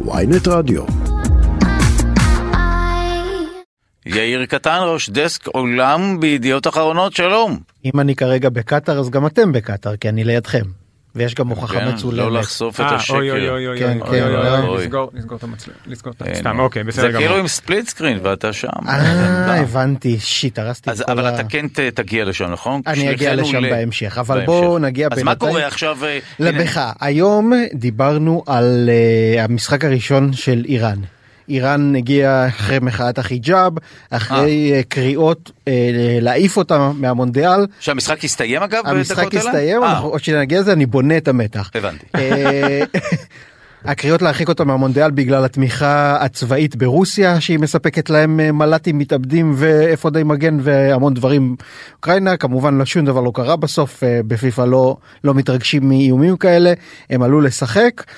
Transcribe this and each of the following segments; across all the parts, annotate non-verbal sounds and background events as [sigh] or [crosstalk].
ויינט רדיו. יאיר קטן, ראש דסק עולם בידיעות אחרונות, שלום. אם אני כרגע בקטאר אז גם אתם בקטאר כי אני לידכם. ויש גם הוכחה כן, מצולמת. לא לחשוף את אה, השקר. אוי אוי אוי אוי כן, אוי, כן, אוי, לא. אוי, אוי. לסגור לסגור את המצלמה, לסגור את אין, סתם אוקיי בסדר זה גמור. כאילו עם split screen ואתה שם. אה, הבנתי, shit, הרסתי אז את כל אבל. אתה כן תגיע לשם, נכון? אני אגיע לשם בהמשך, אבל. בואו נגיע אז מה בינתיים- קורה עכשיו? אה, לבך, היום דיברנו על המשחק הראשון של איראן. איראן הגיעה אחרי מחאת החיג'אב, אחרי uh, קריאות uh, להעיף אותה מהמונדיאל. שהמשחק הסתיים אגב? המשחק? הסתיים, אה, עוד שנגיע לזה אני בונה את המתח. הבנתי. אה, [laughs] הקריאות להרחיק אותה מהמונדיאל בגלל התמיכה הצבאית ברוסיה שהיא מספקת להם אה, מל"טים מתאבדים ואפודי מגן והמון דברים. אוקראינה כמובן לא שום דבר לא קרה בסוף אה, בפיפ"א לא לא מתרגשים מאיומים כאלה הם עלו לשחק אה,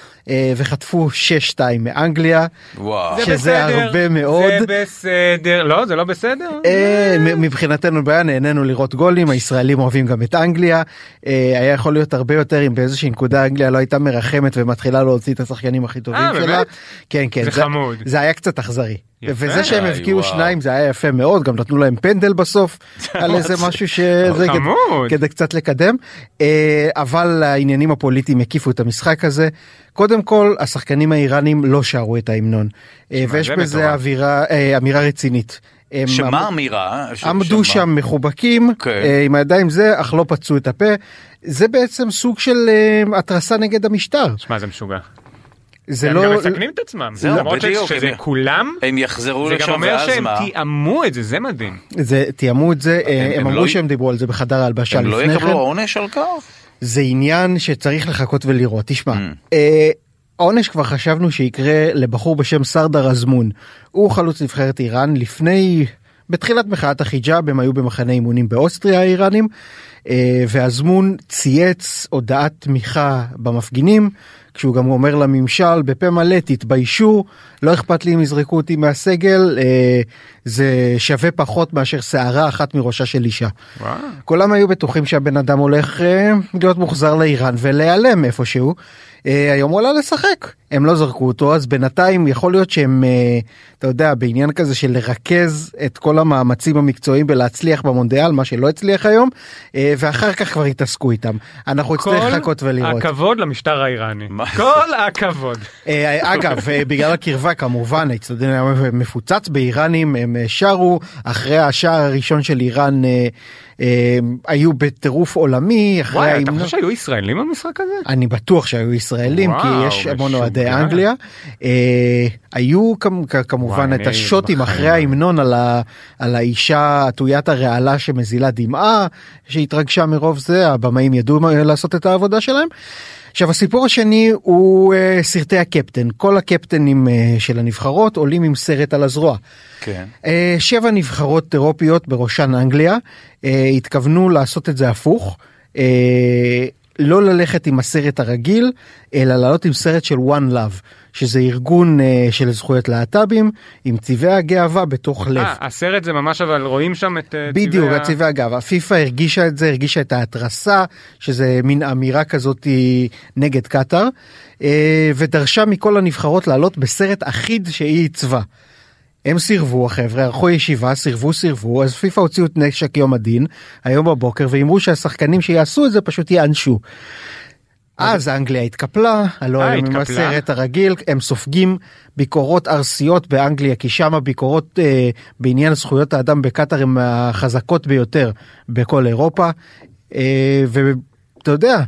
וחטפו 6-2 מאנגליה. וואו. זה שזה בסדר, הרבה מאוד. זה בסדר לא זה לא בסדר. אה, מבחינתנו בעיה נהנינו לראות גולים הישראלים אוהבים גם את אנגליה אה, היה יכול להיות הרבה יותר אם באיזושהי נקודה אנגליה לא הייתה מרחמת ומתחילה להוציא את השחקנים הכי טובים אה, שלה. כן כן זה חמוד. זה היה קצת אכזרי. יפה. וזה שהם הבקיעו. שניים זה היה יפה מאוד גם נתנו להם פנדל בסוף [laughs] על איזה משהו שזה חמוד. כדי קצת לקדם אה, אבל העניינים הפוליטיים הקיפו את המשחק הזה קודם כל השחקנים האיראנים לא שרו את ההמנון אה, ויש זה בזה מטורף. אווירה אה, אמירה רצינית. הם שמה האמירה? ש- עמדו שמה? שם מחובקים כן. אה, עם הידיים זה אך לא פצעו את הפה זה בעצם סוג של אה, התרסה נגד המשטר שמע זה משוגע. זה הם לא גם מסכנים את עצמם. זהו, למרות בדיוק, שזה הם- כולם. הם יחזרו זה גם לשם אומר ואז שהם מה? תיאמו את זה זה מדהים. זה תיאמו את זה אה, הם- הם הם אמרו לא- שהם דיברו על זה בחדר ההלבשה הם לא לפני יקבלו כן עונש על כך? זה עניין שצריך לחכות ולראות תשמע. העונש כבר חשבנו שיקרה לבחור בשם סרדר אזמון. הוא חלוץ נבחרת איראן. לפני בתחילת מחאת החיג'אב הם היו במחנה אימונים באוסטריה האיראנים אה, ואזמון צייץ הודעת תמיכה במפגינים כשהוא גם אומר לממשל בפה מלא תתביישו לא אכפת לי אם יזרקו אותי מהסגל אה, זה שווה פחות מאשר שערה אחת מראשה של אישה. וואו. כולם היו בטוחים שהבן אדם הולך אה, להיות מוחזר לאיראן ולהיעלם איפשהו. אה, היום הוא עלה לשחק הם לא זרקו אותו אז בינתיים יכול להיות שהם אה, אתה יודע בעניין כזה של לרכז את כל המאמצים המקצועיים ולהצליח במונדיאל מה שלא הצליח היום אה, ואחר כך כבר יתעסקו איתם אנחנו נצטרך לחכות ולראות. הכבוד למשטר האיראני. מה? כל הכבוד. אה, אגב אה, בגלל הקרבה כמובן האצטדיון היה מפוצץ באיראנים הם אה, שרו אחרי השער הראשון של איראן היו בטירוף עולמי אחרי וואי אתה. חושב שהיו ישראלים במשחק הזה? אני בטוח שהיו ישראלים כי יש המון. אוהדי אנגליה. היו כמובן את השוטים אחרי לא. ההמנון על, האישה עטוית הרעלה שמזילה דמעה שהתרגשה מרוב זה הבמאים ידעו לעשות את העבודה שלהם. עכשיו הסיפור השני הוא אה, סרטי הקפטן כל הקפטנים אה, של הנבחרות עולים עם סרט על הזרוע. כן. אה, שבע נבחרות אירופיות בראשן אנגליה אה, התכוונו לעשות את זה הפוך. אה, לא ללכת עם הסרט הרגיל אלא לעלות עם סרט של one love שזה ארגון אה, של זכויות להט"בים עם צבעי הגאווה בתוך לב. אה, הסרט זה ממש אבל רואים שם את אה, צבעי בדיוק ה- צבעי הגאווה פיפא הרגישה את זה הרגישה את ההתרסה שזה מין אמירה כזאת נגד קטאר אה, ודרשה מכל הנבחרות לעלות בסרט אחיד שהיא עיצבה. הם סירבו החבר'ה ערכו ישיבה סירבו סירבו אז פיפא הוציאו את נשק יום הדין היום בבוקר ואמרו שהשחקנים שיעשו את זה פשוט ייענשו. אז אנגליה התקפלה, הלא אה, הם עם. הסרט הרגיל, הם סופגים ביקורות ארסיות באנגליה, כי שם הביקורות אה, בעניין זכויות האדם בקטאר הן החזקות ביותר בכל אירופה. אה, ואתה יודע,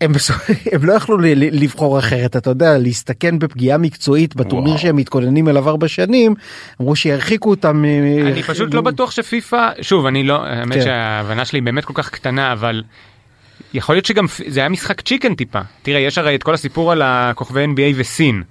הם, [laughs] הם לא יכלו לבחור אחרת, אתה יודע, להסתכן בפגיעה מקצועית בטורניר. שהם מתכוננים אליו ארבע שנים, אמרו שירחיקו אותם. אה, אני פשוט לא בטוח שפיפא שוב אני לא האמת כן. שההבנה שלי באמת כל כך קטנה אבל. יכול להיות שגם זה היה משחק צ'יקן טיפה תראה יש הרי את כל הסיפור על הכוכבי NBA וסין.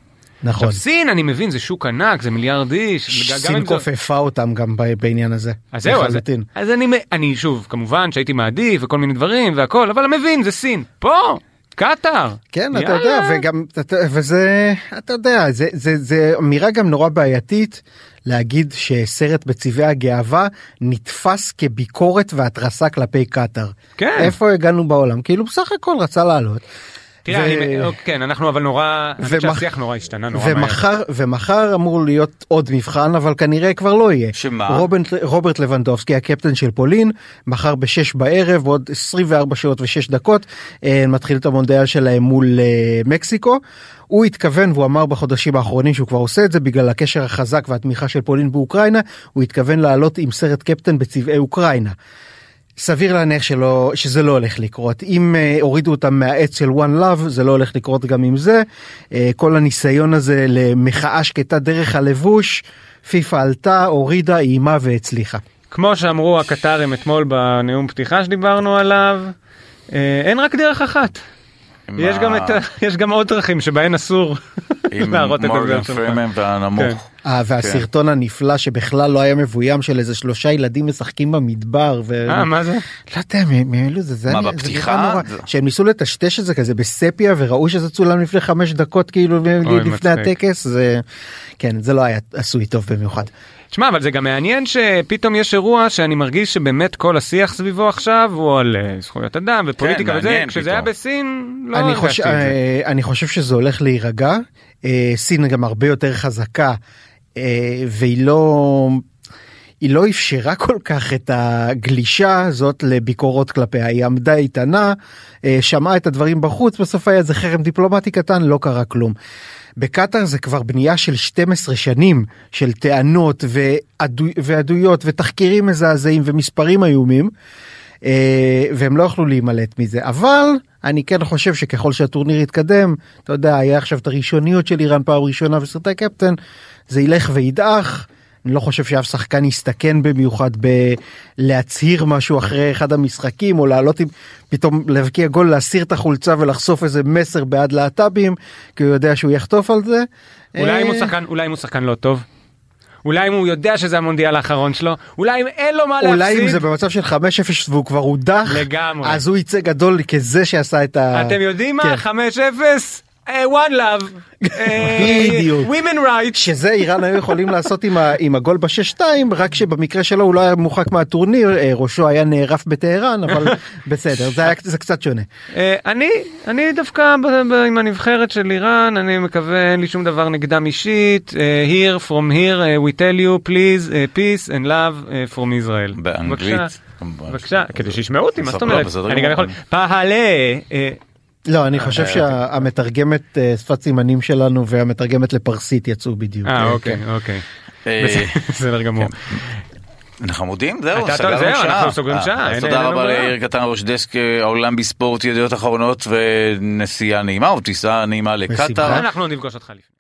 נכון. עכשיו סין אני מבין זה שוק ענק זה מיליארד איש. סין זה- כופפה אותם גם בעניין הזה. אז זהו אז. אז אני אני שוב כמובן שהייתי מעדיף וכל מיני דברים והכל אבל מבין זה סין פה קטאר. כן אתה יאללה. יודע וגם אתה- וזה אתה יודע זה זה זה אמירה גם נורא בעייתית להגיד שסרט בצבעי הגאווה נתפס כביקורת והתרסה כלפי קטאר. כן. איפה הגענו בעולם כאילו בסך הכל רצה לעלות. תראה, ו- אני- אוקיי, כן, אנחנו אבל נורא, אני חושב ומח- שהשיח נורא השתנה נורא מהר. ומחר ומחר אמור להיות עוד מבחן אבל כנראה כבר לא יהיה. שמה? רוברט, רוברט לבנדובסקי הקפטן של פולין מחר בשש בערב עוד 24 שעות ושש דקות אה, מתחיל את המונדיאל שלהם מול אה, מקסיקו. הוא התכוון והוא אמר בחודשים האחרונים שהוא כבר עושה את זה בגלל הקשר החזק והתמיכה של פולין באוקראינה הוא התכוון לעלות עם סרט קפטן בצבעי אוקראינה. סביר להניח שלא שזה לא הולך לקרות אם uh, הורידו אותם מהעץ של one love זה לא הולך לקרות גם עם זה uh, כל הניסיון הזה למחאה שקטה דרך הלבוש פיפא עלתה הורידה איימה והצליחה. כמו שאמרו הקטרים אתמול בנאום פתיחה שדיברנו עליו, אה, אין רק דרך אחת. עם יש ה- גם את יש גם עוד דרכים שבהן אסור עם להראות את מורגן הדרך שלך. פרימן והנמוך. אה, והסרטון הנפלא שבכלל לא היה מבוים של איזה שלושה ילדים משחקים במדבר. ו... אה, מה זה? לא יודע מי מי אלו זה זה מה, זה בפתיחה? נורא. זה- שהם ניסו לטשטש את זה כזה בספיה וראו שזה צולם לפני חמש דקות כאילו לפני. הטקס זה כן זה לא היה עשוי טוב במיוחד. תשמע, אבל זה גם מעניין שפתאום יש אירוע שאני מרגיש שבאמת כל השיח סביבו עכשיו הוא על אה, זכויות אדם ופוליטיקה וזה, מעניין כשזה היה פתאום. בסין לא אני, הרגשתי חושב, את זה. אה, אני חושב שזה הולך להירגע. אה, סין גם הרבה יותר חזקה והיא לא היא לא אפשרה [laughs] כל כך את הגלישה הזאת לביקורות כלפיה היא עמדה איתנה אה, שמעה את הדברים בחוץ בסוף היה איזה חרם דיפלומטי קטן לא קרה כלום. בקטאר זה כבר בנייה של 12 שנים של טענות ועדו, ועדויות ותחקירים מזעזעים ומספרים איומים. אה, והם לא יכלו להימלט מזה אבל אני כן חושב שככל שהטורניר יתקדם אתה יודע היה עכשיו את הראשוניות של איראן פעם ראשונה בסרטי קפטן זה ילך וידעך. אני לא חושב שאף שחקן יסתכן במיוחד בלהצהיר משהו אחרי אחד המשחקים או לעלות עם פתאום להבקיע גול להסיר את החולצה ולחשוף איזה מסר בעד להט"בים כי הוא יודע שהוא יחטוף על זה. אולי אם הוא אה, שחקן, אולי אם הוא שחקן לא טוב. אולי אם הוא יודע שזה המונדיאל האחרון שלו, אולי אם אין לו מה אולי אם להפסיד. זה במצב של 5-0 והוא כבר הודח לגמרי. אז הוא יצא גדול כזה שעשה את ה... אתם יודעים מה? כן. 5-0? אה, one love. אה, בדיוק. women rights. שזה איראן היו יכולים לעשות עם, ה, עם הגול בשש שתיים רק שבמקרה שלו הוא לא היה מורחק מהטורניר אה, ראשו היה נערף בטהרן אבל [laughs] בסדר זה היה זה קצת שונה. אני אני דווקא עם הנבחרת של איראן אני מקווה אין לי שום דבר נגדם אישית here from here we tell you please peace and love from Israel. באנגלית. בבקשה, כדי שישמעו אותי מה זאת אומרת אני גם יכול. פעלה לא אני חושב שהמתרגמת אה, שפת סימנים שלנו והמתרגמת לפרסית יצאו בדיוק. אה אה, אוקיי אוקיי אה, [laughs] בסדר גמור. אנחנו מודים זהו אתה- סגרנו שעה. אה, תודה רבה. ליאיר קטן ראש דסק אה, העולם בספורט ידיעות אחרונות ונסיעה נעימה או טיסה נעימה לקטאר. אנחנו נפגוש אותך לפני.